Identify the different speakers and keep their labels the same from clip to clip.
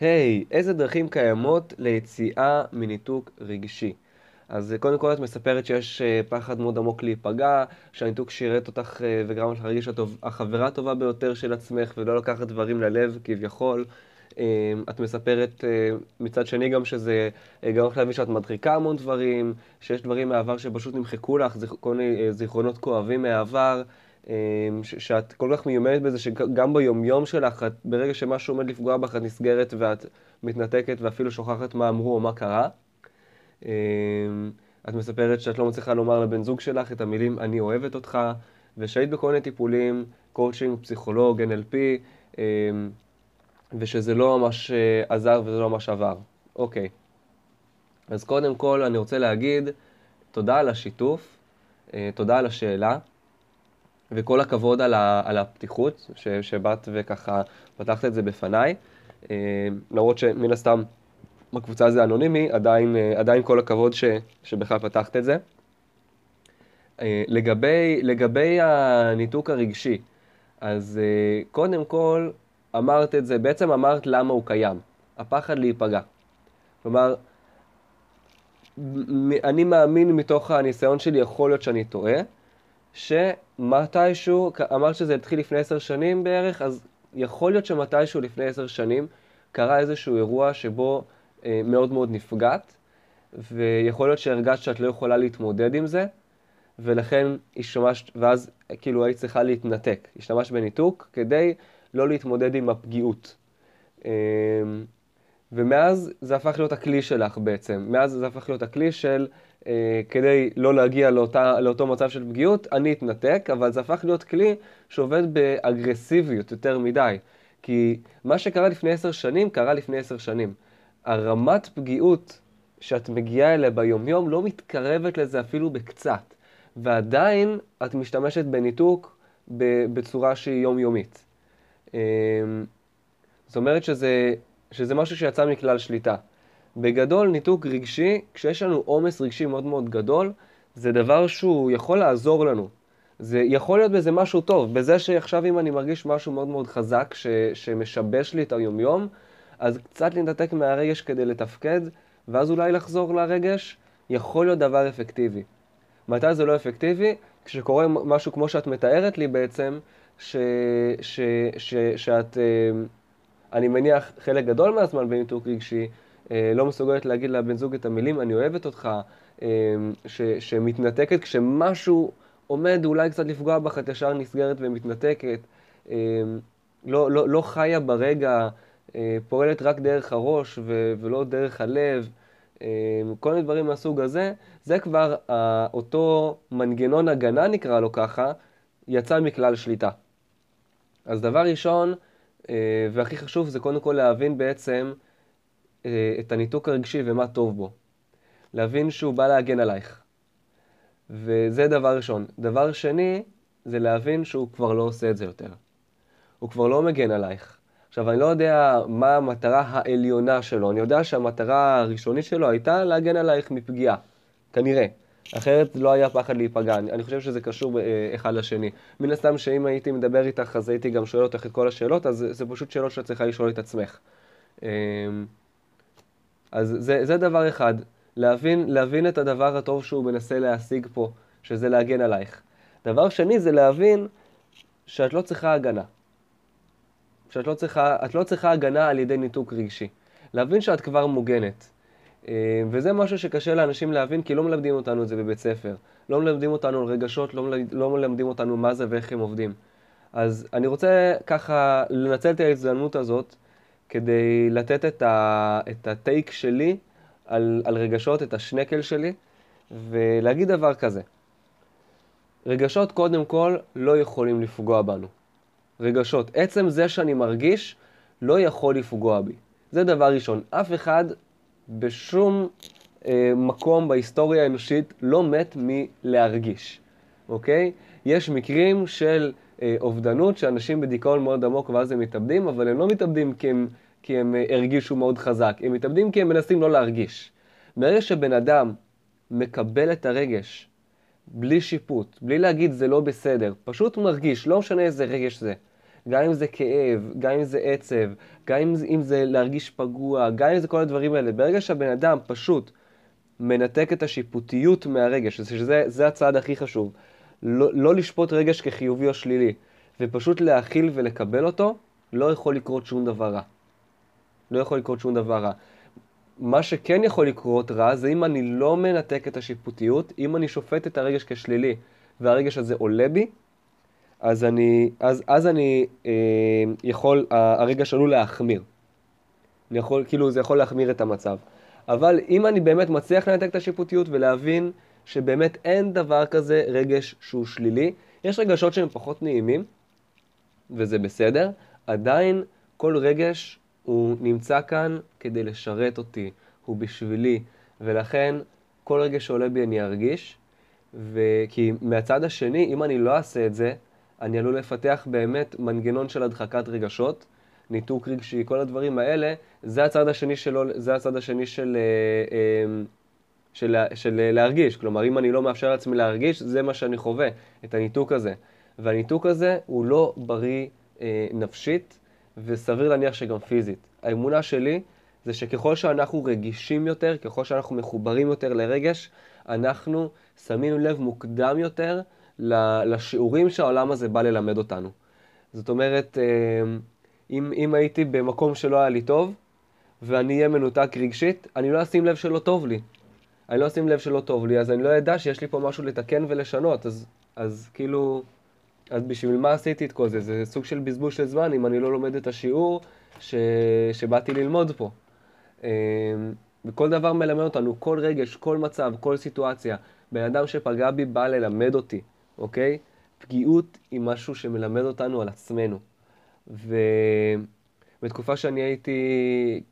Speaker 1: היי, hey, איזה דרכים קיימות ליציאה מניתוק רגשי? אז אה, קודם כל את מספרת שיש אה, פחד מאוד עמוק להיפגע, שהניתוק שירת אותך אה, וגרם לך להרגיש שאת החברה הטובה ביותר של עצמך ולא לקחת דברים ללב כביכול. את מספרת מצד שני גם שזה גרם לך להבין שאת מדחיקה המון דברים, שיש דברים מהעבר שפשוט נמחקו לך, זיכרונות כואבים מהעבר. אמ, שאת כל כך מיומנת בזה שגם ביומיום שלך, את, ברגע שמשהו עומד לפגוע בך, את נסגרת ואת מתנתקת ואפילו שוכחת מה אמרו או מה קרה. אמ, את מספרת שאת לא מצליחה לומר לבן זוג שלך את המילים אני אוהבת אותך, ושהיית בכל מיני טיפולים, קואוצ'ינג, פסיכולוג, NLP, אמ, ושזה לא ממש אה, עזר וזה לא ממש עבר. אוקיי. אז קודם כל אני רוצה להגיד תודה על השיתוף, אה, תודה על השאלה. וכל הכבוד על, ה, על הפתיחות ש, שבאת וככה פתחת את זה בפניי. אה, למרות שמן הסתם בקבוצה זה אנונימי, עדיין, אה, עדיין כל הכבוד ש, שבכלל פתחת את זה. אה, לגבי, לגבי הניתוק הרגשי, אז קודם כל אמרת את זה, בעצם אמרת למה הוא קיים, הפחד להיפגע. כלומר, אני מאמין מתוך הניסיון שלי, יכול להיות שאני טועה, שמתישהו, אמרת שזה התחיל לפני עשר שנים בערך, אז יכול להיות שמתישהו לפני עשר שנים קרה איזשהו אירוע שבו אה, מאוד מאוד נפגעת, ויכול להיות שהרגשת שאת לא יכולה להתמודד עם זה, ולכן השתמשת, ואז כאילו היית צריכה להתנתק. השתמשת בניתוק כדי לא להתמודד עם הפגיעות. אה, ומאז זה הפך להיות הכלי שלך בעצם. מאז זה הפך להיות הכלי של כדי לא להגיע לאותה, לאותו מצב של פגיעות, אני אתנתק, אבל זה הפך להיות כלי שעובד באגרסיביות יותר מדי. כי מה שקרה לפני עשר שנים, קרה לפני עשר שנים. הרמת פגיעות שאת מגיעה אליה ביומיום לא מתקרבת לזה אפילו בקצת. ועדיין את משתמשת בניתוק בצורה שהיא יומיומית. אה, זאת אומרת שזה, שזה משהו שיצא מכלל שליטה. בגדול, ניתוק רגשי, כשיש לנו עומס רגשי מאוד מאוד גדול, זה דבר שהוא יכול לעזור לנו. זה יכול להיות בזה משהו טוב, בזה שעכשיו אם אני מרגיש משהו מאוד מאוד חזק ש, שמשבש לי את היומיום, אז קצת להתנתק מהרגש כדי לתפקד, ואז אולי לחזור לרגש, יכול להיות דבר אפקטיבי. מתי זה לא אפקטיבי? כשקורה משהו כמו שאת מתארת לי בעצם, ש, ש, ש, שאת, אה, אני מניח, חלק גדול מהזמן בניתוק רגשי, לא מסוגלת להגיד לבן זוג את המילים אני אוהבת אותך, אה, ש, שמתנתקת כשמשהו עומד אולי קצת לפגוע בך, את ישר נסגרת ומתנתקת, אה, לא, לא, לא חיה ברגע, פועלת רק דרך הראש ו, ולא דרך הלב. כל מיני דברים מהסוג הזה, זה כבר אותו מנגנון הגנה נקרא לו ככה, יצא מכלל שליטה. אז דבר ראשון, והכי חשוב, זה קודם כל להבין בעצם אה, את הניתוק הרגשי ומה טוב בו. להבין שהוא בא להגן עלייך. וזה דבר ראשון. דבר שני, זה להבין שהוא כבר לא עושה את זה יותר. הוא כבר לא מגן עלייך. עכשיו, אני לא יודע מה המטרה העליונה שלו, אני יודע שהמטרה הראשונית שלו הייתה להגן עלייך מפגיעה, כנראה. אחרת לא היה פחד להיפגע, אני, אני חושב שזה קשור אה, אחד לשני. מן הסתם שאם הייתי מדבר איתך אז הייתי גם שואל אותך את כל השאלות, אז זה, פשוט שאלות שאת צריכה לשאול את עצמך. אמ, אז זה, זה דבר אחד, להבין, להבין את הדבר הטוב שהוא מנסה להשיג פה, שזה להגן עלייך. דבר שני זה להבין שאת לא צריכה הגנה. שאת לא צריכה, לא צריכה הגנה על ידי ניתוק רגשי. להבין שאת כבר מוגנת. אה, וזה משהו שקשה לאנשים להבין, כי לא מלמדים אותנו את זה בבית ספר. לא מלמדים אותנו על רגשות, לא, מלמד, לא מלמדים אותנו מה זה ואיך הם עובדים. אז אני רוצה ככה לנצל את ההזדמנות הזאת כדי לתת את, ה, את הטייק שלי על, על רגשות, את השנקל שלי, ולהגיד דבר כזה. רגשות קודם כל לא יכולים לפגוע בנו. רגשות, עצם זה שאני מרגיש, לא יכול לפגוע בי. זה דבר ראשון. אף אחד בשום אה, מקום בהיסטוריה האנושית לא מת מלהרגיש, אוקיי? יש מקרים של אובדנות, שאנשים בדיכאון מאוד עמוק ואז הם מתאבדים, אבל הם לא מתאבדים כי הם, כי הם אה, הרגישו מאוד חזק, הם מתאבדים כי הם מנסים לא להרגיש. ברגע שבן אדם מקבל את הרגש בלי שיפוט, בלי להגיד זה לא בסדר, פשוט מרגיש, לא משנה איזה רגש זה. גם אם זה כאב, גם אם זה עצב, גם אם אם זה להרגיש פגוע, גם אם זה כל הדברים האלה. ברגע שהבן אדם פשוט מנתק את השיפוטיות מהרגש, שזה הצעד הכי חשוב, לא, לא לשפוט רגש כחיובי או שלילי, ופשוט להכיל ולקבל אותו, לא יכול לקרות שום דבר רע. לא יכול לקרות שום דבר רע. מה שכן יכול לקרות רע זה אם אני לא מנתק את השיפוטיות, אם אני שופט את הרגש כשלילי והרגש הזה עולה בי, אז אני, אז, אז אני אה, יכול, הרגש עלול להחמיר. אני יכול, כאילו זה יכול להחמיר את המצב. אבל אם אני באמת מצליח לנתק את השיפוטיות ולהבין שבאמת אין דבר כזה רגש שהוא שלילי, יש רגשות שהם פחות נעימים, וזה בסדר, עדיין כל רגש הוא נמצא כאן כדי לשרת אותי, הוא בשבילי, ולכן כל רגע שעולה בי אני ארגיש, וכי מהצד השני, אם אני לא אעשה את זה, אני עלול לפתח באמת מנגנון של הדחקת רגשות, ניתוק רגשי, כל הדברים האלה, זה הצד השני שלו, זה הצד השני של, אה, אה, של, של, של להרגיש. כלומר, אם אני לא מאפשר לעצמי להרגיש, זה מה שאני חווה, את הניתוק הזה. והניתוק הזה הוא לא בריא אה, נפשית, וסביר להניח שגם פיזית. האמונה שלי זה שככל שאנחנו רגישים יותר, ככל שאנחנו מחוברים יותר לרגש, אנחנו שמים לב מוקדם יותר לשיעורים שהעולם הזה בא ללמד אותנו. זאת אומרת, אה, אם, אם הייתי במקום שלא היה לי טוב, ואני אהיה מנותק רגשית, אני לא אשים לב שלא טוב לי. אני לא אשים לב שלא טוב לי, אז אני לא אדע שיש לי פה משהו לתקן ולשנות. אז, אז כאילו, אז בשביל מה עשיתי את כל זה? זה סוג של בזבוז של זמן אם אני לא לומד את השיעור ש... שבאתי ללמוד פה. אמ, וכל דבר מלמד אותנו, כל רגש, כל מצב, כל סיטואציה. בן אדם שפגע בי בא ללמד אותי, אוקיי? פגיעות היא משהו שמלמד אותנו על עצמנו. ובתקופה שאני הייתי,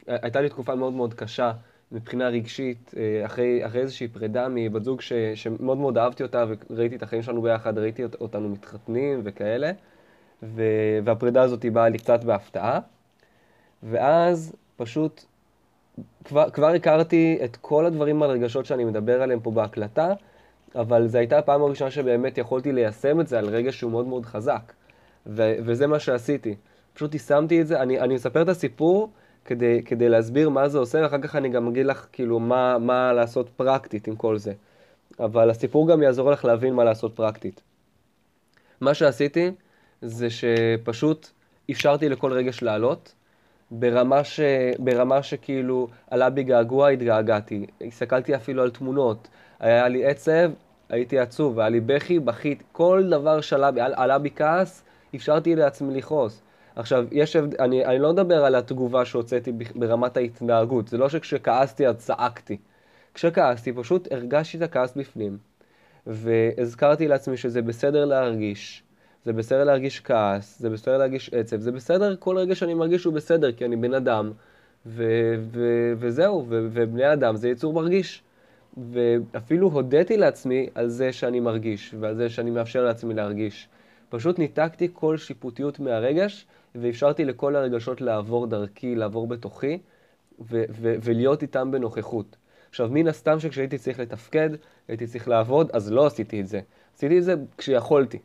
Speaker 1: הייתה לי תקופה מאוד מאוד קשה מבחינה רגשית, אה, אחרי, אחרי איזושהי פרידה מבת זוג ש, שמאוד מאוד אהבתי אותה וראיתי את החיים שלנו ביחד, ראיתי אותנו מתחתנים וכאלה, ו, והפרידה הזאת באה לי קצת בהפתעה, ואז פשוט כבר, כבר הכרתי את כל הדברים על רגשות שאני מדבר עליהם פה בהקלטה, אבל זו הייתה הפעם הראשונה שבאמת יכולתי ליישם את זה על רגש שהוא מאוד מאוד חזק. ו- וזה מה שעשיתי. פשוט יישמתי את זה, אני, אני מספר את הסיפור כדי, כדי להסביר מה זה עושה, ואחר כך אני גם אגיד לך כאילו מה, מה לעשות פרקטית עם כל זה. אבל הסיפור גם יעזור לך להבין מה לעשות פרקטית. מה שעשיתי זה שפשוט אפשרתי לכל רגש לעלות, ברמה, ש, ברמה שכאילו עלה בי געגוע, התגעגעתי. הסתכלתי אפילו על תמונות. היה לי עצב, הייתי עצוב, היה לי בכי, בכיתי. כל דבר שעלה בי, עלה בי כעס, אפשרתי לעצמי לכעוס. עכשיו, יש אני, אני לא מדבר על התגובה שהוצאתי ברמת ההתנהגות, זה לא שכשכעסתי אז צעקתי. כשכעסתי פשוט הרגשתי את הכעס בפנים, והזכרתי לעצמי שזה בסדר להרגיש, זה בסדר להרגיש כעס, זה בסדר להרגיש עצב, זה בסדר, כל רגע שאני מרגיש הוא בסדר, כי אני בן אדם, ו- ו- וזהו, ו- ובני אדם זה יצור מרגיש. ואפילו הודיתי לעצמי על זה שאני מרגיש, ועל זה שאני מאפשר לעצמי להרגיש. פשוט ניתקתי כל שיפוטיות מהרגש, ואפשרתי לכל הרגשות לעבור דרכי, לעבור בתוכי, ו- ו- ולהיות איתם בנוכחות. עכשיו, מן הסתם שכשהייתי צריך לתפקד, הייתי צריך לעבוד, אז לא עשיתי את זה. עשיתי את זה כשיכולתי.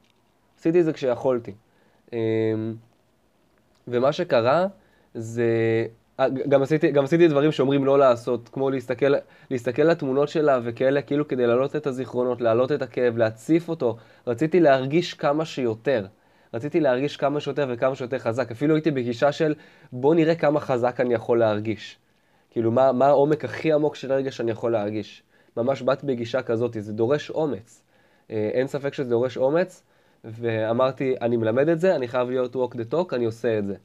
Speaker 1: עשיתי את זה כשיכולתי. אמ, ומה שקרה זה... אה, גם עשיתי, גם עשיתי דברים שאומרים לא לעשות, כמו להסתכל, להסתכל על התמונות שלה וכאלה, כאילו כדי להעלות את הזיכרונות, להעלות את הכאב, להציף אותו. רציתי להרגיש כמה שיותר. רציתי להרגיש כמה שיותר וכמה שיותר חזק. אפילו הייתי בגישה של בוא נראה כמה חזק אני יכול להרגיש. כאילו, מה, מה העומק הכי עמוק של הרגע שאני יכול להרגיש. ממש באתי בגישה כזאת, זה דורש אומץ. אה, אין ספק שזה דורש אומץ, ואמרתי, אני מלמד את זה, אני חייב להיות walk the talk, אני עושה את זה.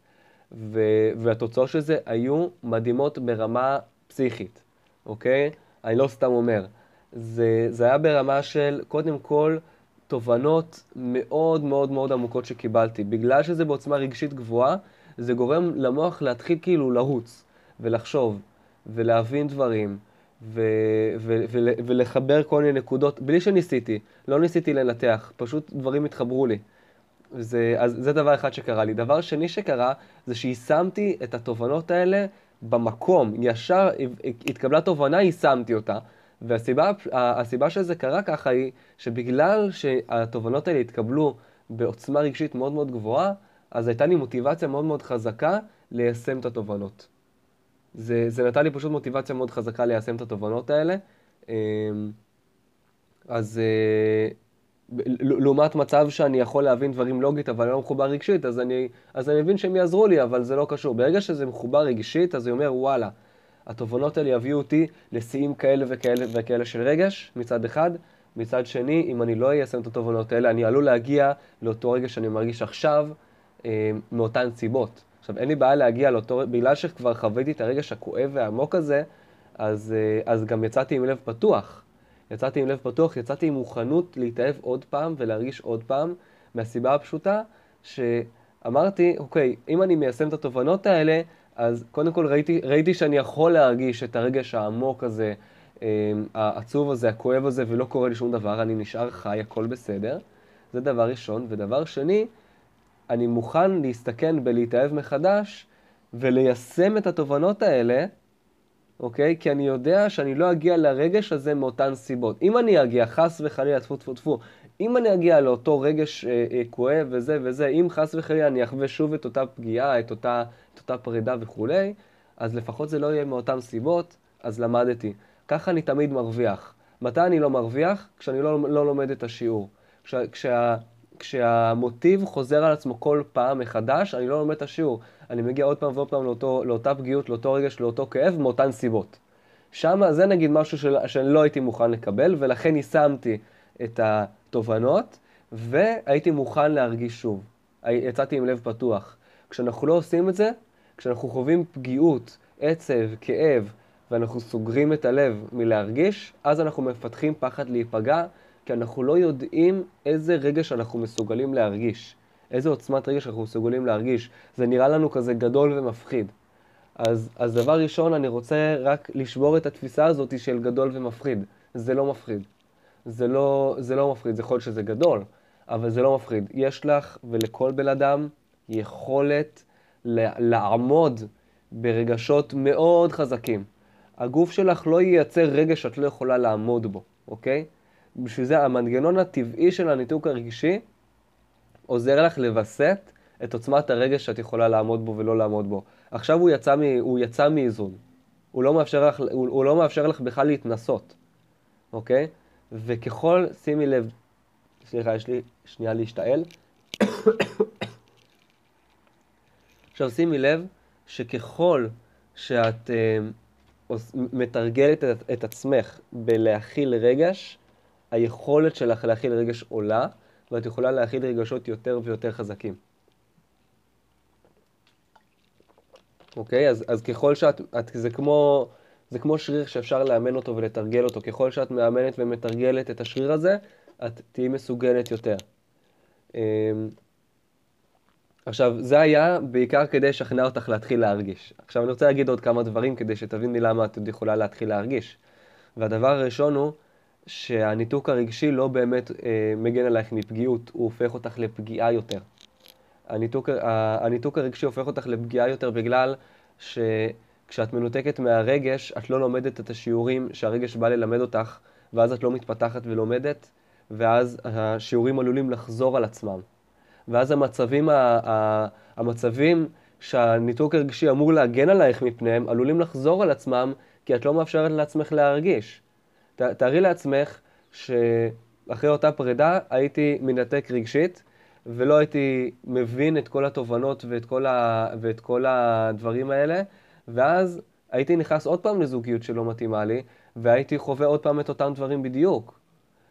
Speaker 1: ו- והתוצאות של זה היו מדהימות ברמה פסיכית, אוקיי? אני לא סתם אומר. זה, זה היה ברמה של, קודם כל, תובנות מאוד מאוד מאוד עמוקות שקיבלתי. בגלל שזה בעוצמה רגשית גבוהה, זה גורם למוח להתחיל כאילו לרוץ, ולחשוב, ולהבין דברים, ו- ו- ו- ולחבר כל מיני נקודות, בלי שניסיתי, לא ניסיתי לנתח, פשוט דברים התחברו לי. זה, אז זה דבר אחד שקרה לי. דבר שני שקרה, זה שיישמתי את התובנות האלה במקום. ישר התקבלה תובנה, יישמתי אותה. והסיבה שזה קרה ככה היא שבגלל שהתובנות האלה התקבלו בעוצמה רגשית מאוד מאוד גבוהה, אז הייתה לי מוטיבציה מאוד מאוד חזקה ליישם את התובנות. זה, זה נתן לי פשוט מוטיבציה מאוד חזקה ליישם את התובנות האלה. אמ, אז אה, לעומת מצב שאני יכול להבין דברים לוגית, אבל לא מחובר רגשית, אז אני, אז אני מבין שהם יעזרו לי, אבל זה לא קשור. ברגע שזה מחובר רגשית, אז אני אומר, וואלה, התובנות האלה יביאו אותי לשיאים כאלה וכאלה וכאלה של רגש, מצד אחד. מצד שני, אם אני לא איישם את התובנות האלה, אני עלול להגיע לאותו רגש שאני מרגיש עכשיו, אה, מאותן סיבות. עכשיו, אין לי בעיה להגיע לאותו, בגלל שכבר חוויתי את הרגש הכואב והעמוק הזה, אז, אה, אז גם יצאתי עם לב פתוח. יצאתי עם לב פתוח, יצאתי עם מוכנות להתאהב עוד פעם ולהרגיש עוד פעם, מהסיבה הפשוטה שאמרתי, אוקיי, אם אני מיישם את התובנות האלה, אז קודם כל ראיתי, ראיתי שאני יכול להרגיש את הרגש העמוק הזה, אה, העצוב הזה, הכואב הזה, ולא קורה לי שום דבר, אני נשאר חי, הכל בסדר. זה דבר ראשון. ודבר שני, אני מוכן להסתכן בלהתאהב מחדש וליישם את התובנות האלה, אוקיי? כי אני יודע שאני לא אגיע לרגש הזה מאותן סיבות. אם אני אגיע, חס וחלילה, טפו טפו טפו, אם אני אגיע לאותו רגש אה, אה, כואב וזה וזה, אם חס וחלילה אני אחווה שוב את אותה פגיעה, את אותה, את אותה פרידה וכולי, אז לפחות זה לא יהיה מאותן סיבות, אז למדתי. ככה אני תמיד מרוויח. מתי אני לא מרוויח? כשאני לא, לא לומד את השיעור. כש, כשה, כשהמוטיב חוזר על עצמו כל פעם מחדש, אני לא לומד את השיעור. אני מגיע עוד פעם ועוד פעם לאותו, לאותה פגיעות, לאותו רגש, לאותו כאב, מאותן סיבות. שם זה נגיד משהו של, שאני לא הייתי מוכן לקבל, ולכן יישמתי את התובנות, והייתי מוכן להרגיש שוב. יצאתי עם לב פתוח. כשאנחנו לא עושים את זה, כשאנחנו חווים פגיעות, עצב, כאב, ואנחנו סוגרים את הלב מלהרגיש, אז אנחנו מפתחים פחד להיפגע, כי אנחנו לא יודעים איזה רגש אנחנו מסוגלים להרגיש. איזה עוצמת רגש אנחנו מסוגלים להרגיש. זה נראה לנו כזה גדול ומפחיד. אז, אז דבר ראשון, אני רוצה רק לשבור את התפיסה הזאת של גדול ומפחיד. זה לא מפחיד. זה לא, זה לא מפחיד, זה יכול להיות שזה גדול, אבל זה לא מפחיד. יש לך ולכל בן אדם יכולת לעמוד ברגשות מאוד חזקים. הגוף שלך לא ייצר רגש שאת לא יכולה לעמוד בו, אוקיי? בשביל זה המנגנון הטבעי של הניתוק הרגשי עוזר לך לווסת את עוצמת הרגש שאת יכולה לעמוד בו ולא לעמוד בו. עכשיו הוא יצא, מ, הוא יצא מאיזון. הוא לא, מאפשר לך, הוא, הוא לא מאפשר לך בכלל להתנסות, אוקיי? וככל, שימי לב, סליחה, יש לי שנייה להשתעל. עכשיו שימי לב שככל שאת uh, מתרגלת את, את עצמך בלהכיל רגש, היכולת שלך להכיל רגש עולה, ואת יכולה להכיל רגשות יותר ויותר חזקים. אוקיי? אז, אז ככל שאת, את, זה כמו, זה כמו שריר שאפשר לאמן אותו ולתרגל אותו. ככל שאת מאמנת ומתרגלת את השריר הזה, את תהיי מסוגלת יותר. אמ, עכשיו, זה היה בעיקר כדי לשכנע אותך להתחיל להרגיש. עכשיו, אני רוצה להגיד עוד כמה דברים כדי שתביני למה את עוד יכולה להתחיל להרגיש. והדבר הראשון הוא שהניתוק הרגשי לא באמת אה, מגן עלייך מפגיעות, הוא הופך אותך לפגיעה יותר. הניתוק, הניתוק הרגשי הופך אותך לפגיעה יותר בגלל שכשאת מנותקת מהרגש, את לא לומדת את השיעורים שהרגש בא ללמד אותך, ואז את לא מתפתחת ולומדת, ואז השיעורים עלולים לחזור על עצמם. ואז המצבים, המצבים שהניתוק הרגשי אמור להגן עלייך מפניהם, עלולים לחזור על עצמם, כי את לא מאפשרת לעצמך להרגיש. תארי לעצמך שאחרי אותה פרידה הייתי מנתק רגשית, ולא הייתי מבין את כל התובנות ואת כל, ה... ואת כל הדברים האלה, ואז הייתי נכנס עוד פעם לזוגיות שלא מתאימה לי, והייתי חווה עוד פעם את אותם דברים בדיוק.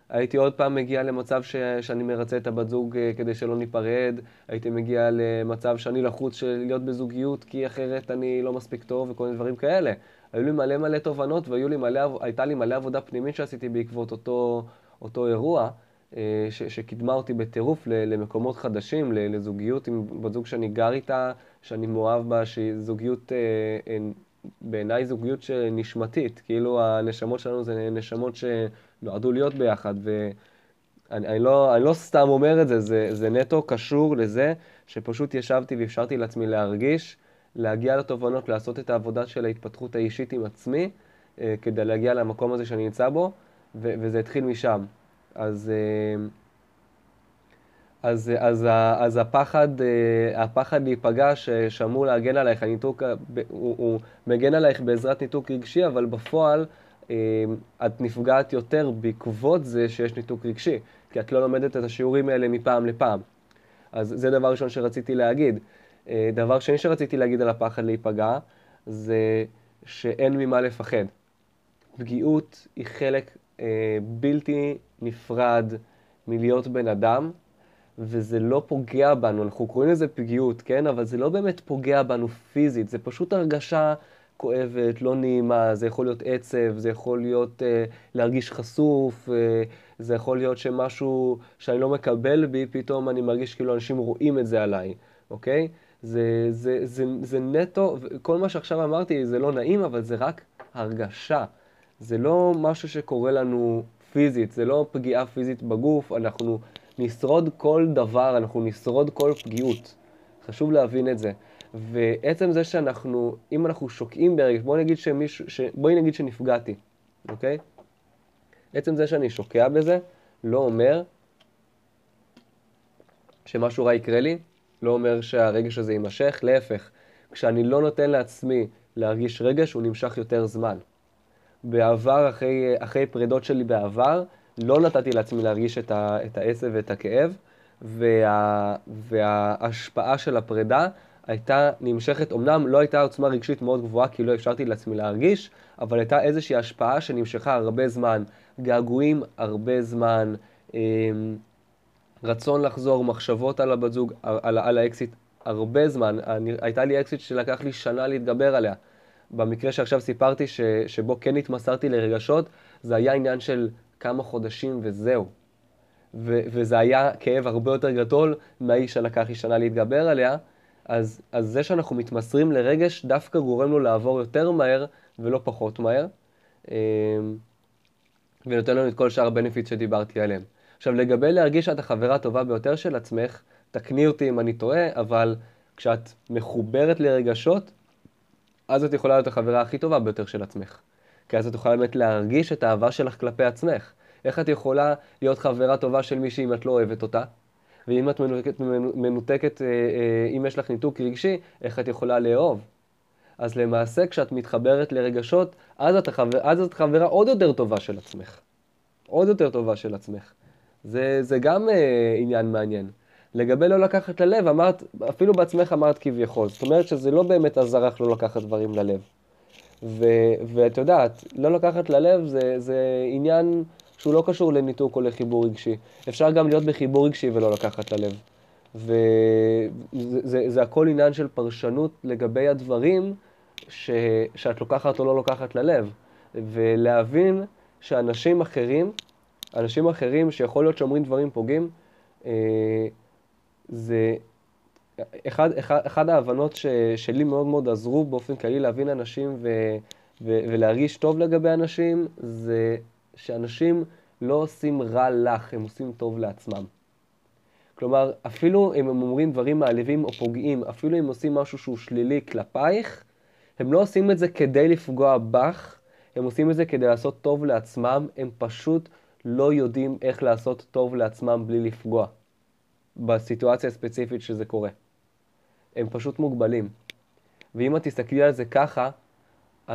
Speaker 1: הייתי עוד פעם מגיע למצב ש... שאני מרצה את הבת זוג אה, כדי שלא ניפרד, הייתי מגיע למצב שאני לחוץ של להיות בזוגיות כי אחרת אני לא מספיק טוב וכל מיני דברים כאלה. היו לי מלא מלא תובנות והייתה לי מלא עבודה פנימית שעשיתי בעקבות אותו, אותו אירוע, ש, שקידמה אותי בטירוף למקומות חדשים, לזוגיות עם בת זוג שאני גר איתה, שאני מאוהב בה, שהיא זוגיות, אה, בעיניי זוגיות נשמתית, כאילו הנשמות שלנו זה נשמות שנועדו להיות ביחד, ואני אני לא, אני לא סתם אומר את זה, זה, זה נטו קשור לזה שפשוט ישבתי ואפשרתי לעצמי להרגיש להגיע לתובנות, לעשות את העבודה של ההתפתחות האישית עם עצמי, אה, כדי להגיע למקום הזה שאני נמצא בו, וזה התחיל משם. אז, אה, אז, אז, אז הפחד, אה, הפחד להיפגע שאמור להגן עלייך, הניתוק, הוא, הוא מגן עלייך בעזרת ניתוק רגשי, אבל בפועל אה, את נפגעת יותר בעקבות זה שיש ניתוק רגשי, כי את לא לומדת את השיעורים האלה מפעם לפעם. אז זה דבר ראשון שרציתי להגיד. אה, דבר שני שרציתי להגיד על הפחד להיפגע, זה שאין ממה לפחד. פגיעות היא חלק אה, בלתי נפרד מלהיות בן אדם, וזה לא פוגע בנו, אנחנו קוראים לזה פגיעות, כן? אבל זה לא באמת פוגע בנו פיזית, זה פשוט הרגשה כואבת, לא נעימה, זה יכול להיות עצב, זה יכול להיות אה, להרגיש חשוף, אה, זה יכול להיות שמשהו שאני לא מקבל בי, פתאום אני מרגיש כאילו אנשים רואים את זה עליי, אוקיי? זה, זה, זה, זה, זה נטו, כל מה שעכשיו אמרתי זה לא נעים, אבל זה רק הרגשה. זה לא משהו שקורה לנו פיזית, זה לא פגיעה פיזית בגוף, אנחנו נשרוד כל דבר, אנחנו נשרוד כל פגיעות. חשוב להבין את זה. ועצם זה שאנחנו, אם אנחנו שוקעים ברגע, בואי נגיד שמישהו, ש... בואי נגיד שנפגעתי, אוקיי? עצם זה שאני שוקע בזה, לא אומר שמשהו רע יקרה לי, לא אומר שהרגש הזה יימשך, להפך, כשאני לא נותן לעצמי להרגיש רגש, הוא נמשך יותר זמן. בעבר, אחרי, אחרי פרידות שלי בעבר, לא נתתי לעצמי להרגיש את, ה, את העצב ואת הכאב, וה, וההשפעה של הפרידה הייתה נמשכת, אמנם לא הייתה עוצמה רגשית מאוד גבוהה כי לא אפשרתי לעצמי להרגיש, אבל הייתה איזושהי השפעה שנמשכה הרבה זמן, געגועים הרבה זמן, אמ, רצון לחזור, מחשבות על הבת זוג, על, על האקסיט הרבה זמן. אני, הייתה לי אקסיט שלקח לי שנה להתגבר עליה. במקרה שעכשיו סיפרתי, ש, שבו כן התמסרתי לרגשות, זה היה עניין של כמה חודשים וזהו. ו, וזה היה כאב הרבה יותר גדול מהאיש שלקח לי שנה להתגבר עליה, אז, אז זה שאנחנו מתמסרים לרגש דווקא גורם לו לעבור יותר מהר ולא פחות מהר, אמ, ונותן לנו את כל שאר הבנפיט שדיברתי עליהם. עכשיו, לגבי להרגיש שאת החברה הטובה ביותר של עצמך, תקני אותי אם אני טועה, אבל כשאת מחוברת לרגשות, אז את יכולה להיות החברה הכי טובה ביותר של עצמך. כי אז את יכולה באמת להרגיש את האהבה שלך כלפי עצמך. איך את יכולה להיות חברה טובה של מישהי אם את לא אוהבת אותה? ואם את מנותקת, מנותקת אה, אה, אם יש לך ניתוק רגשי, איך את יכולה לאהוב? אז למעשה, כשאת מתחברת לרגשות, אז את, החבר, אז את חברה עוד יותר טובה של עצמך. עוד יותר טובה של עצמך. זה, זה גם אה, עניין מעניין. לגבי לא לקחת ללב, אמרת, אפילו בעצמך אמרת כביכול. זאת אומרת שזה לא באמת לך לא לקחת דברים ללב. ואת יודעת, לא לקחת ללב זה, זה עניין שהוא לא קשור לניתוק או לחיבור רגשי. אפשר גם להיות בחיבור רגשי ולא לקחת ללב. וזה זה, זה הכל עניין של פרשנות לגבי הדברים ש, שאת לוקחת או לא לוקחת ללב. ולהבין שאנשים אחרים, אנשים אחרים שיכול להיות שאומרים דברים פוגעים, אה, זה אחד, אחד, אחד ההבנות ש, שלי מאוד מאוד עזרו באופן כללי להבין אנשים ו, ו, ולהרגיש טוב לגבי אנשים, זה שאנשים לא עושים רע לך, הם עושים טוב לעצמם. כלומר, אפילו אם הם אומרים דברים מעליבים או פוגעים, אפילו אם עושים משהו שהוא שלילי כלפייך, הם לא עושים את זה כדי לפגוע בך, הם עושים את זה כדי לעשות טוב לעצמם, הם פשוט לא יודעים איך לעשות טוב לעצמם בלי לפגוע. בסיטואציה הספציפית שזה קורה. הם פשוט מוגבלים. ואם את תסתכלי על זה ככה,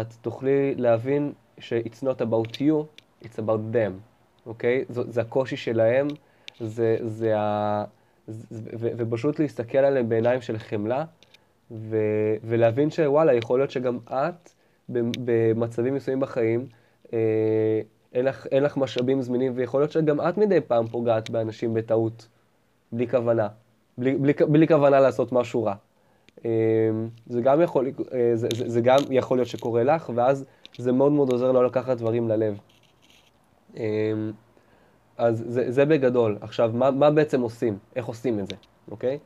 Speaker 1: את תוכלי להבין ש-it's not about you, it's about them, אוקיי? זה, זה הקושי שלהם, זה, זה ה... זה, ו, ופשוט להסתכל עליהם בעיניים של חמלה, ו, ולהבין שוואלה, יכול להיות שגם את, במצבים מסוימים בחיים, אה, אין לך, אין לך משאבים זמינים, ויכול להיות שגם את מדי פעם פוגעת באנשים בטעות, בלי כוונה, בלי, בלי, בלי כוונה לעשות משהו רע. אמ, זה גם יכול, אה, זה, זה, זה גם יכול להיות שקורה לך, ואז זה מאוד מאוד עוזר לא לקחת דברים ללב. אמ, אז זה, זה בגדול. עכשיו, מה, מה בעצם עושים? איך עושים את זה, אוקיי?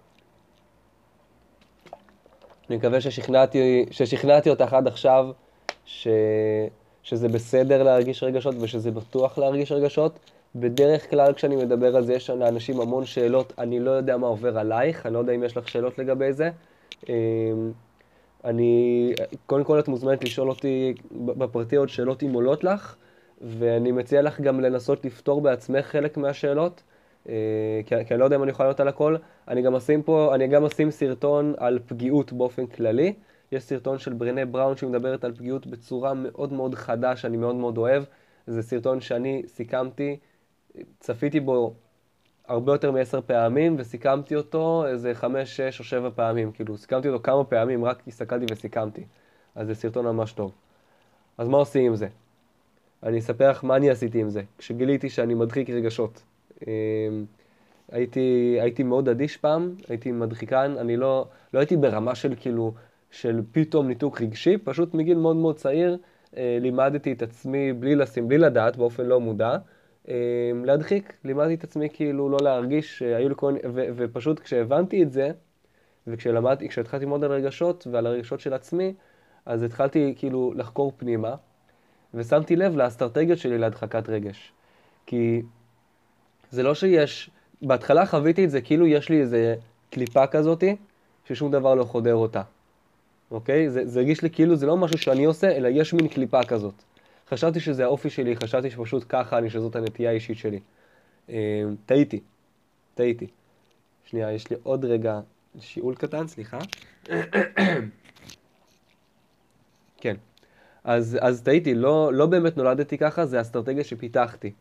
Speaker 1: אני מקווה ששכנעתי, ששכנעתי אותך עד עכשיו ש, שזה בסדר להרגיש רגשות ושזה בטוח להרגיש רגשות. בדרך כלל כשאני מדבר על זה יש לאנשים המון שאלות, אני לא יודע מה עובר עלייך, אני לא יודע אם יש לך שאלות לגבי זה. אמ, אני, קודם כל את מוזמנת לשאול אותי בפרטי עוד שאלות אם עולות לך, ואני מציע לך גם לנסות לפתור בעצמך חלק מהשאלות, כי, כי אני לא יודע אם אני יכול לענות על הכל. אני גם אשים פה, אני גם אשים סרטון על פגיעות באופן כללי. יש סרטון של ברנה בראון שמדברת על פגיעות בצורה מאוד מאוד חדה, שאני מאוד מאוד אוהב. זה סרטון שאני סיכמתי, צפיתי בו הרבה יותר מעשר פעמים, וסיכמתי אותו איזה חמש, שש או שבע פעמים. כאילו, סיכמתי אותו כמה פעמים, רק הסתכלתי וסיכמתי. אז זה סרטון ממש טוב. אז מה עושים עם זה? אני אספר לך מה אני עשיתי עם זה, כשגיליתי שאני מדחיק רגשות. אמ, הייתי, הייתי מאוד אדיש פעם, הייתי מדחיקן, אני לא, לא הייתי ברמה של כאילו, של פתאום ניתוק רגשי, פשוט מגיל מאוד מאוד צעיר אה, לימדתי את עצמי בלי לשים, בלי לדעת, באופן לא מודע, להדחיק, לימדתי את עצמי כאילו לא להרגיש, היו לי כל מיני, ופשוט כשהבנתי את זה, וכשלמדתי, כשהתחלתי ללמוד על רגשות ועל הרגשות של עצמי, אז התחלתי כאילו לחקור פנימה, ושמתי לב לאסטרטגיות שלי להדחקת רגש. כי זה לא שיש, בהתחלה חוויתי את זה כאילו יש לי איזה קליפה כזאתי, ששום דבר לא חודר אותה. אוקיי? זה, זה הרגיש לי כאילו זה לא משהו שאני עושה, אלא יש מין קליפה כזאת. חשבתי שזה האופי שלי, חשבתי שפשוט ככה אני, שזאת הנטייה האישית שלי. אה, טעיתי, טעיתי. שנייה, יש לי עוד רגע שיעול קטן, סליחה. כן. אז, אז טעיתי, לא, לא באמת נולדתי ככה, זה אסטרטגיה שפיתחתי.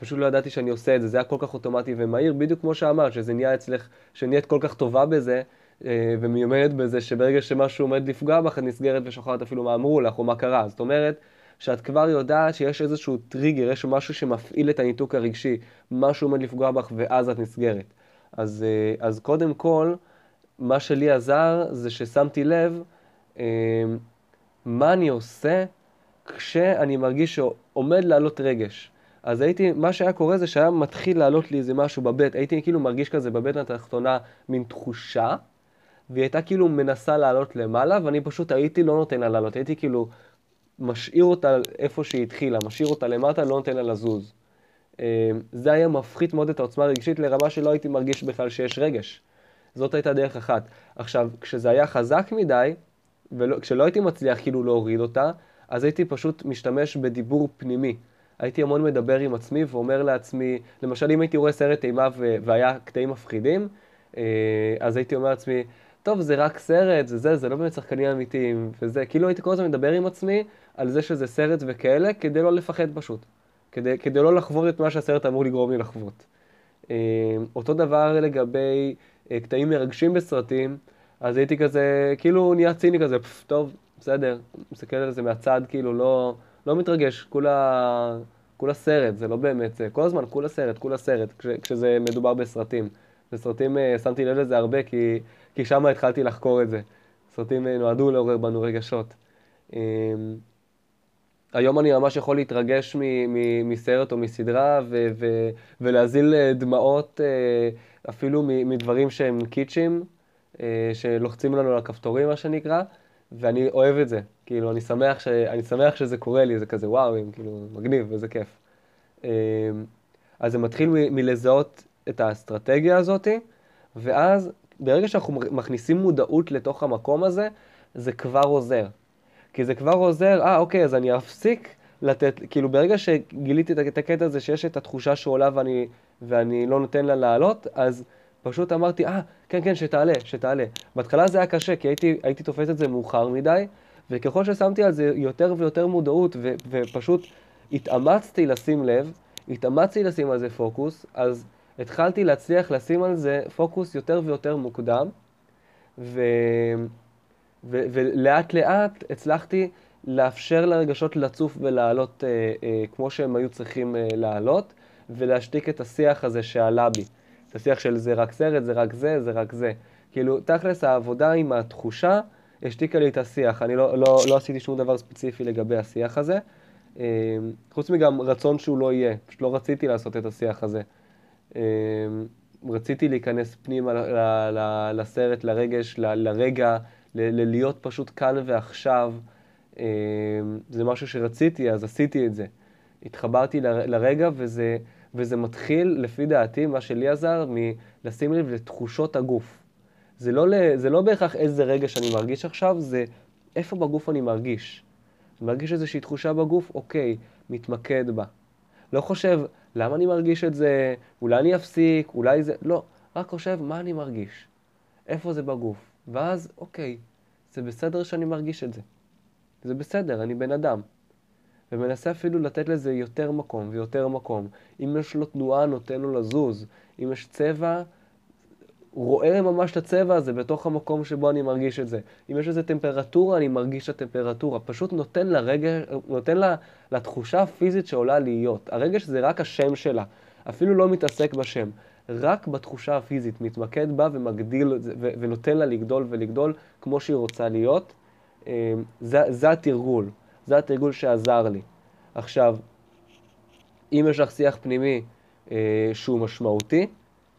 Speaker 1: פשוט לא ידעתי שאני עושה את זה, זה היה כל כך אוטומטי ומהיר, בדיוק כמו שאמרת, שזה נהיה אצלך, שנהיית כל כך טובה בזה, אה, ומיומנת בזה, שברגע שמשהו עומד לפגוע בך, את נסגרת ושוכחת אפילו מה אמרו לך או מה קרה. זאת אומרת, שאת כבר יודעת שיש איזשהו טריגר, יש משהו שמפעיל את הניתוק הרגשי, משהו עומד לפגוע בך ואז את נסגרת. אז, אה, אז קודם כל, מה שלי עזר זה ששמתי לב אה, מה אני עושה כשאני מרגיש שעומד לעלות רגש. אז הייתי, מה שהיה קורה זה שהיה מתחיל לעלות לי איזה משהו בבית, הייתי כאילו מרגיש כזה בבטן התחתונה מין תחושה, והיא הייתה כאילו מנסה לעלות למעלה, ואני פשוט הייתי לא נותן לה לעלות, הייתי כאילו משאיר אותה איפה שהיא התחילה, משאיר אותה למטה, לא נותן לה לזוז. אה, זה היה מפחית מאוד את העוצמה הרגשית לרמה שלא הייתי מרגיש בכלל שיש רגש. זאת הייתה דרך אחת. עכשיו, כשזה היה חזק מדי, וכשלא הייתי מצליח כאילו להוריד אותה, אז הייתי פשוט משתמש בדיבור פנימי. הייתי המון מדבר עם עצמי ואומר לעצמי, למשל אם הייתי רואה סרט אימה והיה קטעים מפחידים, אה, אז הייתי אומר לעצמי, טוב, זה רק סרט, זה זה, זה לא באמת שחקנים אמיתיים, וזה, כאילו הייתי כל הזמן מדבר עם עצמי על זה שזה סרט וכאלה, כדי לא לפחד פשוט. כדי, כדי לא לחוות את מה שהסרט אמור לגרום לי לחוות. אה, אותו דבר לגבי אה, קטעים מרגשים בסרטים, אז הייתי כזה, כאילו נהיה ציני כזה, פף, טוב, בסדר, מסתכל על זה מהצד, כאילו לא, לא מתרגש, כולה, כולה סרט, זה לא באמת זה, כל הזמן כולה סרט, כולה סרט, כש, כשזה מדובר בסרטים. בסרטים אה, שמתי לב לזה הרבה, כי, כי שם התחלתי לחקור את זה. סרטים נועדו לעורר בנו רגשות. היום אני ממש יכול להתרגש מסרט או מסדרה ו- ו- ולהזיל אה, דמעות אפילו מדברים שהם קיצ'ים, שלוחצים לנו על הכפתורים, מה שנקרא, ואני אוהב את זה. כאילו, אני שמח, ש... אני שמח שזה קורה לי, זה כזה וואו, כאילו, מגניב וזה כיף. אז זה מתחיל מ- מלזהות את האסטרטגיה הזאת, ואז ברגע שאנחנו מכניסים מודעות לתוך המקום הזה, זה כבר עוזר. כי זה כבר עוזר, אה, אוקיי, אז אני אפסיק לתת, כאילו ברגע שגיליתי את הקטע הזה שיש את התחושה שעולה ואני, ואני לא נותן לה לעלות, אז פשוט אמרתי, אה, כן, כן, שתעלה, שתעלה. בהתחלה זה היה קשה, כי הייתי, הייתי תופס את זה מאוחר מדי, וככל ששמתי על זה יותר ויותר מודעות, ו, ופשוט התאמצתי לשים לב, התאמצתי לשים על זה פוקוס, אז התחלתי להצליח לשים על זה פוקוס יותר ויותר מוקדם, ו... ו... ולאט לאט הצלחתי לאפשר לרגשות לצוף ולעלות אה, אה, כמו שהם היו צריכים אה, לעלות, ולהשתיק את השיח הזה שעלה בי. את השיח של זה רק סרט, זה רק זה, זה רק זה. כאילו, תכלס העבודה עם התחושה השתיקה לי את השיח. אני לא, לא, לא עשיתי שום דבר ספציפי לגבי השיח הזה. אה, חוץ מגם רצון שהוא לא יהיה, פשוט לא רציתי לעשות את השיח הזה. אמ, רציתי להיכנס פנימה לסרט, לרגש, לרגע, ללהיות פשוט כאן ועכשיו. אמ, זה משהו שרציתי, אז עשיתי את זה. התחברתי לרגע, וזה, וזה מתחיל, לפי דעתי, מה שלי עזר, מלשים לב לתחושות הגוף. זה לא, זה לא בהכרח איזה רגע שאני מרגיש עכשיו, זה איפה בגוף אני מרגיש. אני מרגיש איזושהי תחושה בגוף, אוקיי, מתמקד בה. לא חושב, למה אני מרגיש את זה, אולי אני אפסיק, אולי זה, לא, רק חושב, מה אני מרגיש, איפה זה בגוף, ואז, אוקיי, זה בסדר שאני מרגיש את זה. זה בסדר, אני בן אדם. ומנסה אפילו לתת לזה יותר מקום ויותר מקום. אם יש לו תנועה, נותן לו לזוז. אם יש צבע, רואה ממש את הצבע הזה בתוך המקום שבו אני מרגיש את זה. אם יש איזו טמפרטורה, אני מרגיש את הטמפרטורה. פשוט נותן לרגש, נותן לה, לתחושה הפיזית שעולה להיות. הרגש זה רק השם שלה. אפילו לא מתעסק בשם. רק בתחושה הפיזית, מתמקד בה ומגדיל, ונותן לה לגדול ולגדול כמו שהיא רוצה להיות. אה, זה, זה התרגול. זה התרגול שעזר לי. עכשיו, אם יש לך שיח פנימי אה, שהוא משמעותי,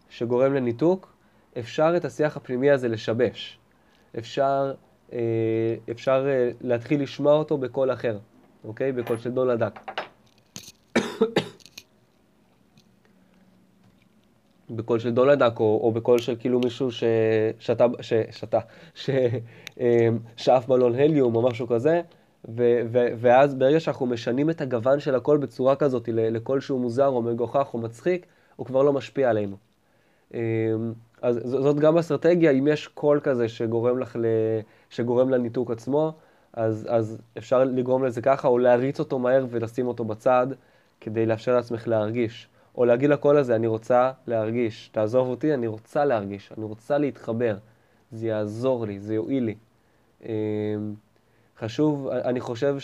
Speaker 1: שגורם לניתוק, אפשר את השיח הפנימי הזה לשבש. אפשר, אה, אפשר להתחיל לשמוע אותו בקול אחר, אוקיי? בקול של דונלד דאק. בקול של דונלד דאק, או, או בקול של כאילו מישהו ששתה, ששתה, ששאף בלון הליום או משהו כזה, ו- ו- ואז ברגע שאנחנו משנים את הגוון של הקול בצורה כזאת לקול שהוא מוזר או מגוחך או מצחיק, הוא כבר לא משפיע עלינו. אמ, אז זאת גם אסטרטגיה, אם יש קול כזה שגורם, לך ל... שגורם לניתוק עצמו, אז, אז אפשר לגרום לזה ככה, או להריץ אותו מהר ולשים אותו בצד, כדי לאפשר לעצמך להרגיש. או להגיד לקול הזה, אני רוצה להרגיש, תעזוב אותי, אני רוצה להרגיש, אני רוצה להתחבר, זה יעזור לי, זה יועיל לי. אמ, חשוב, אני חושב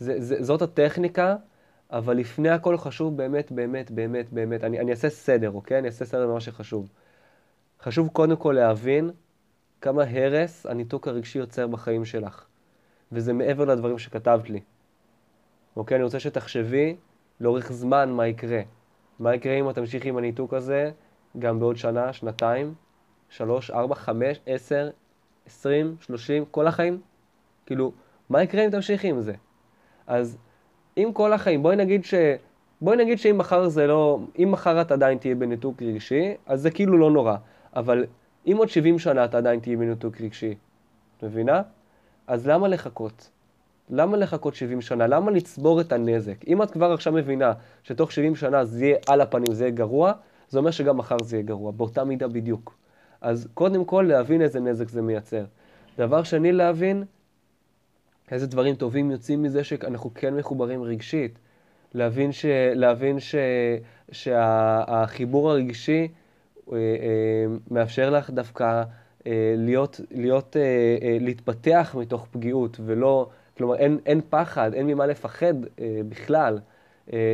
Speaker 1: שזאת הטכניקה, אבל לפני הכל חשוב באמת, באמת, באמת, באמת, אני, אני אעשה סדר, אוקיי? אני אעשה סדר במה שחשוב. חשוב קודם כל להבין כמה הרס הניתוק הרגשי יוצר בחיים שלך. וזה מעבר לדברים שכתבת לי. אוקיי? אני רוצה שתחשבי לאורך זמן מה יקרה. מה יקרה אם את תמשיכי עם הניתוק הזה גם בעוד שנה, שנתיים, שלוש, ארבע, חמש, עשר, 20, 30, כל החיים? כאילו, מה יקרה אם תמשיכי עם זה? אז אם כל החיים, בואי נגיד ש... בואי נגיד שאם מחר זה לא... אם מחר את עדיין תהיה בניתוק רגשי, אז זה כאילו לא נורא. אבל אם עוד 70 שנה את עדיין תהיה בניתוק רגשי, את מבינה? אז למה לחכות? למה לחכות 70 שנה? למה לצבור את הנזק? אם את כבר עכשיו מבינה שתוך 70 שנה זה יהיה על הפנים, זה יהיה גרוע, זה אומר שגם מחר זה יהיה גרוע, באותה מידה בדיוק. אז קודם כל להבין איזה נזק זה מייצר. דבר שני, להבין איזה דברים טובים יוצאים מזה שאנחנו כן מחוברים רגשית. להבין, ש, להבין ש, שהחיבור הרגשי אה, אה, מאפשר לך דווקא אה, להיות, להיות, להתפתח מתוך פגיעות, ולא, כלומר, אין, אין פחד, אין ממה לפחד בכלל.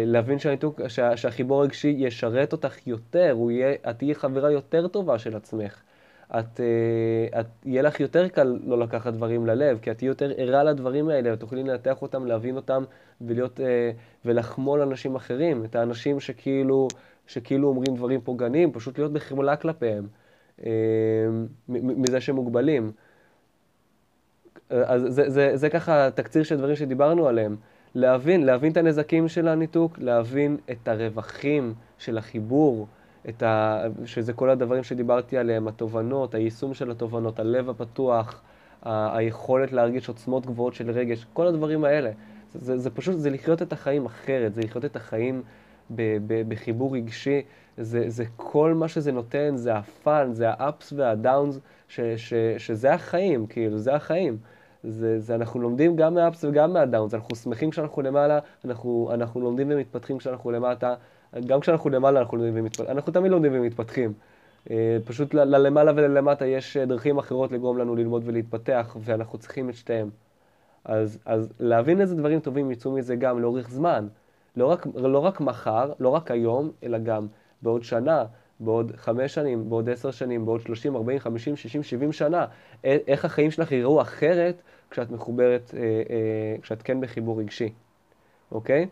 Speaker 1: להבין שהניתוק, שה, שהחיבור הרגשי ישרת אותך יותר, יהיה, את תהיי חברה יותר טובה של עצמך. את, אה, את, יהיה לך יותר קל לא לקחת דברים ללב, כי את תהיי יותר ערה לדברים האלה, את תוכלי לנתח אותם, להבין אותם ולהיות, אה, ולחמול אנשים אחרים, את האנשים שכאילו, שכאילו אומרים דברים פוגעניים, פשוט להיות בחמלה כלפיהם, אה, מזה שהם מוגבלים. אז זה, זה, זה ככה תקציר של דברים שדיברנו עליהם. להבין, להבין את הנזקים של הניתוק, להבין את הרווחים של החיבור. את ה... שזה כל הדברים שדיברתי עליהם, התובנות, היישום של התובנות, הלב הפתוח, ה... היכולת להרגיש עוצמות גבוהות של רגש, כל הדברים האלה. זה, זה פשוט, זה לחיות את החיים אחרת, זה לחיות את החיים ב, ב, בחיבור רגשי, זה, זה כל מה שזה נותן, זה הפאן, זה האפס והדאונס, ש, ש, שזה החיים, כאילו, זה החיים. זה, זה אנחנו לומדים גם מהאפס וגם מהדאונס, אנחנו שמחים כשאנחנו למעלה, אנחנו, אנחנו לומדים ומתפתחים כשאנחנו למטה, גם כשאנחנו למעלה אנחנו לומדים ומתפתחים, אנחנו תמיד לומדים ומתפתחים. אה, פשוט ללמעלה וללמטה יש דרכים אחרות לגרום לנו ללמוד ולהתפתח, ואנחנו צריכים את שתיהם. אז, אז להבין איזה דברים טובים יצאו מזה גם לאורך זמן. לא רק, לא רק מחר, לא רק היום, אלא גם בעוד שנה, בעוד חמש שנים, בעוד עשר שנים, בעוד שלושים, ארבעים, חמישים, שישים, שבעים שנה. איך החיים שלך יראו אחרת כשאת מחוברת, אה, אה, כשאת כן בחיבור רגשי, אוקיי?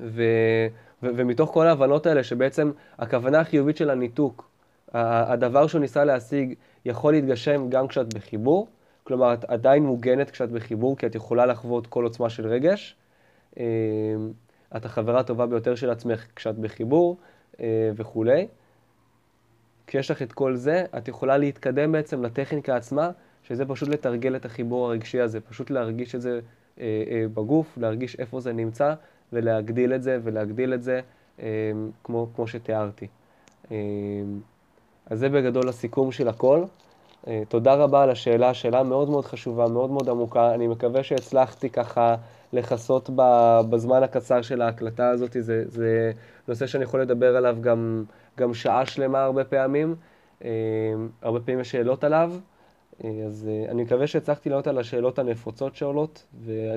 Speaker 1: ו... ו- ומתוך כל ההבנות האלה, שבעצם הכוונה החיובית של הניתוק, הדבר שהוא ניסה להשיג, יכול להתגשם גם כשאת בחיבור, כלומר, את עדיין מוגנת כשאת בחיבור, כי את יכולה לחוות כל עוצמה של רגש. אמ, את החברה הטובה ביותר של עצמך כשאת בחיבור אה, וכולי. כשיש לך את כל זה, את יכולה להתקדם בעצם לטכניקה עצמה, שזה פשוט לתרגל את החיבור הרגשי הזה, פשוט להרגיש את זה אה, אה, בגוף, להרגיש איפה זה נמצא, ולהגדיל את זה ולהגדיל את זה כמו, כמו שתיארתי. אז זה בגדול הסיכום של הכל. תודה רבה על השאלה, שאלה מאוד מאוד חשובה, מאוד מאוד עמוקה. אני מקווה שהצלחתי ככה לכסות בזמן הקצר של ההקלטה הזאת. זה, זה נושא שאני יכול לדבר עליו גם, גם שעה שלמה הרבה פעמים. הרבה פעמים יש שאלות עליו. אז אני מקווה שהצלחתי לענות על השאלות הנפוצות שעולות,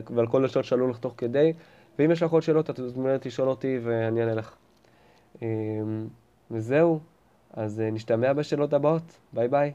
Speaker 1: ועל כל השאלות שעלו לך תוך כדי. ואם יש לך עוד שאלות, את מוזמנת לשאול אותי ואני אענה לך. וזהו, אז נשתמע בשאלות הבאות. ביי ביי.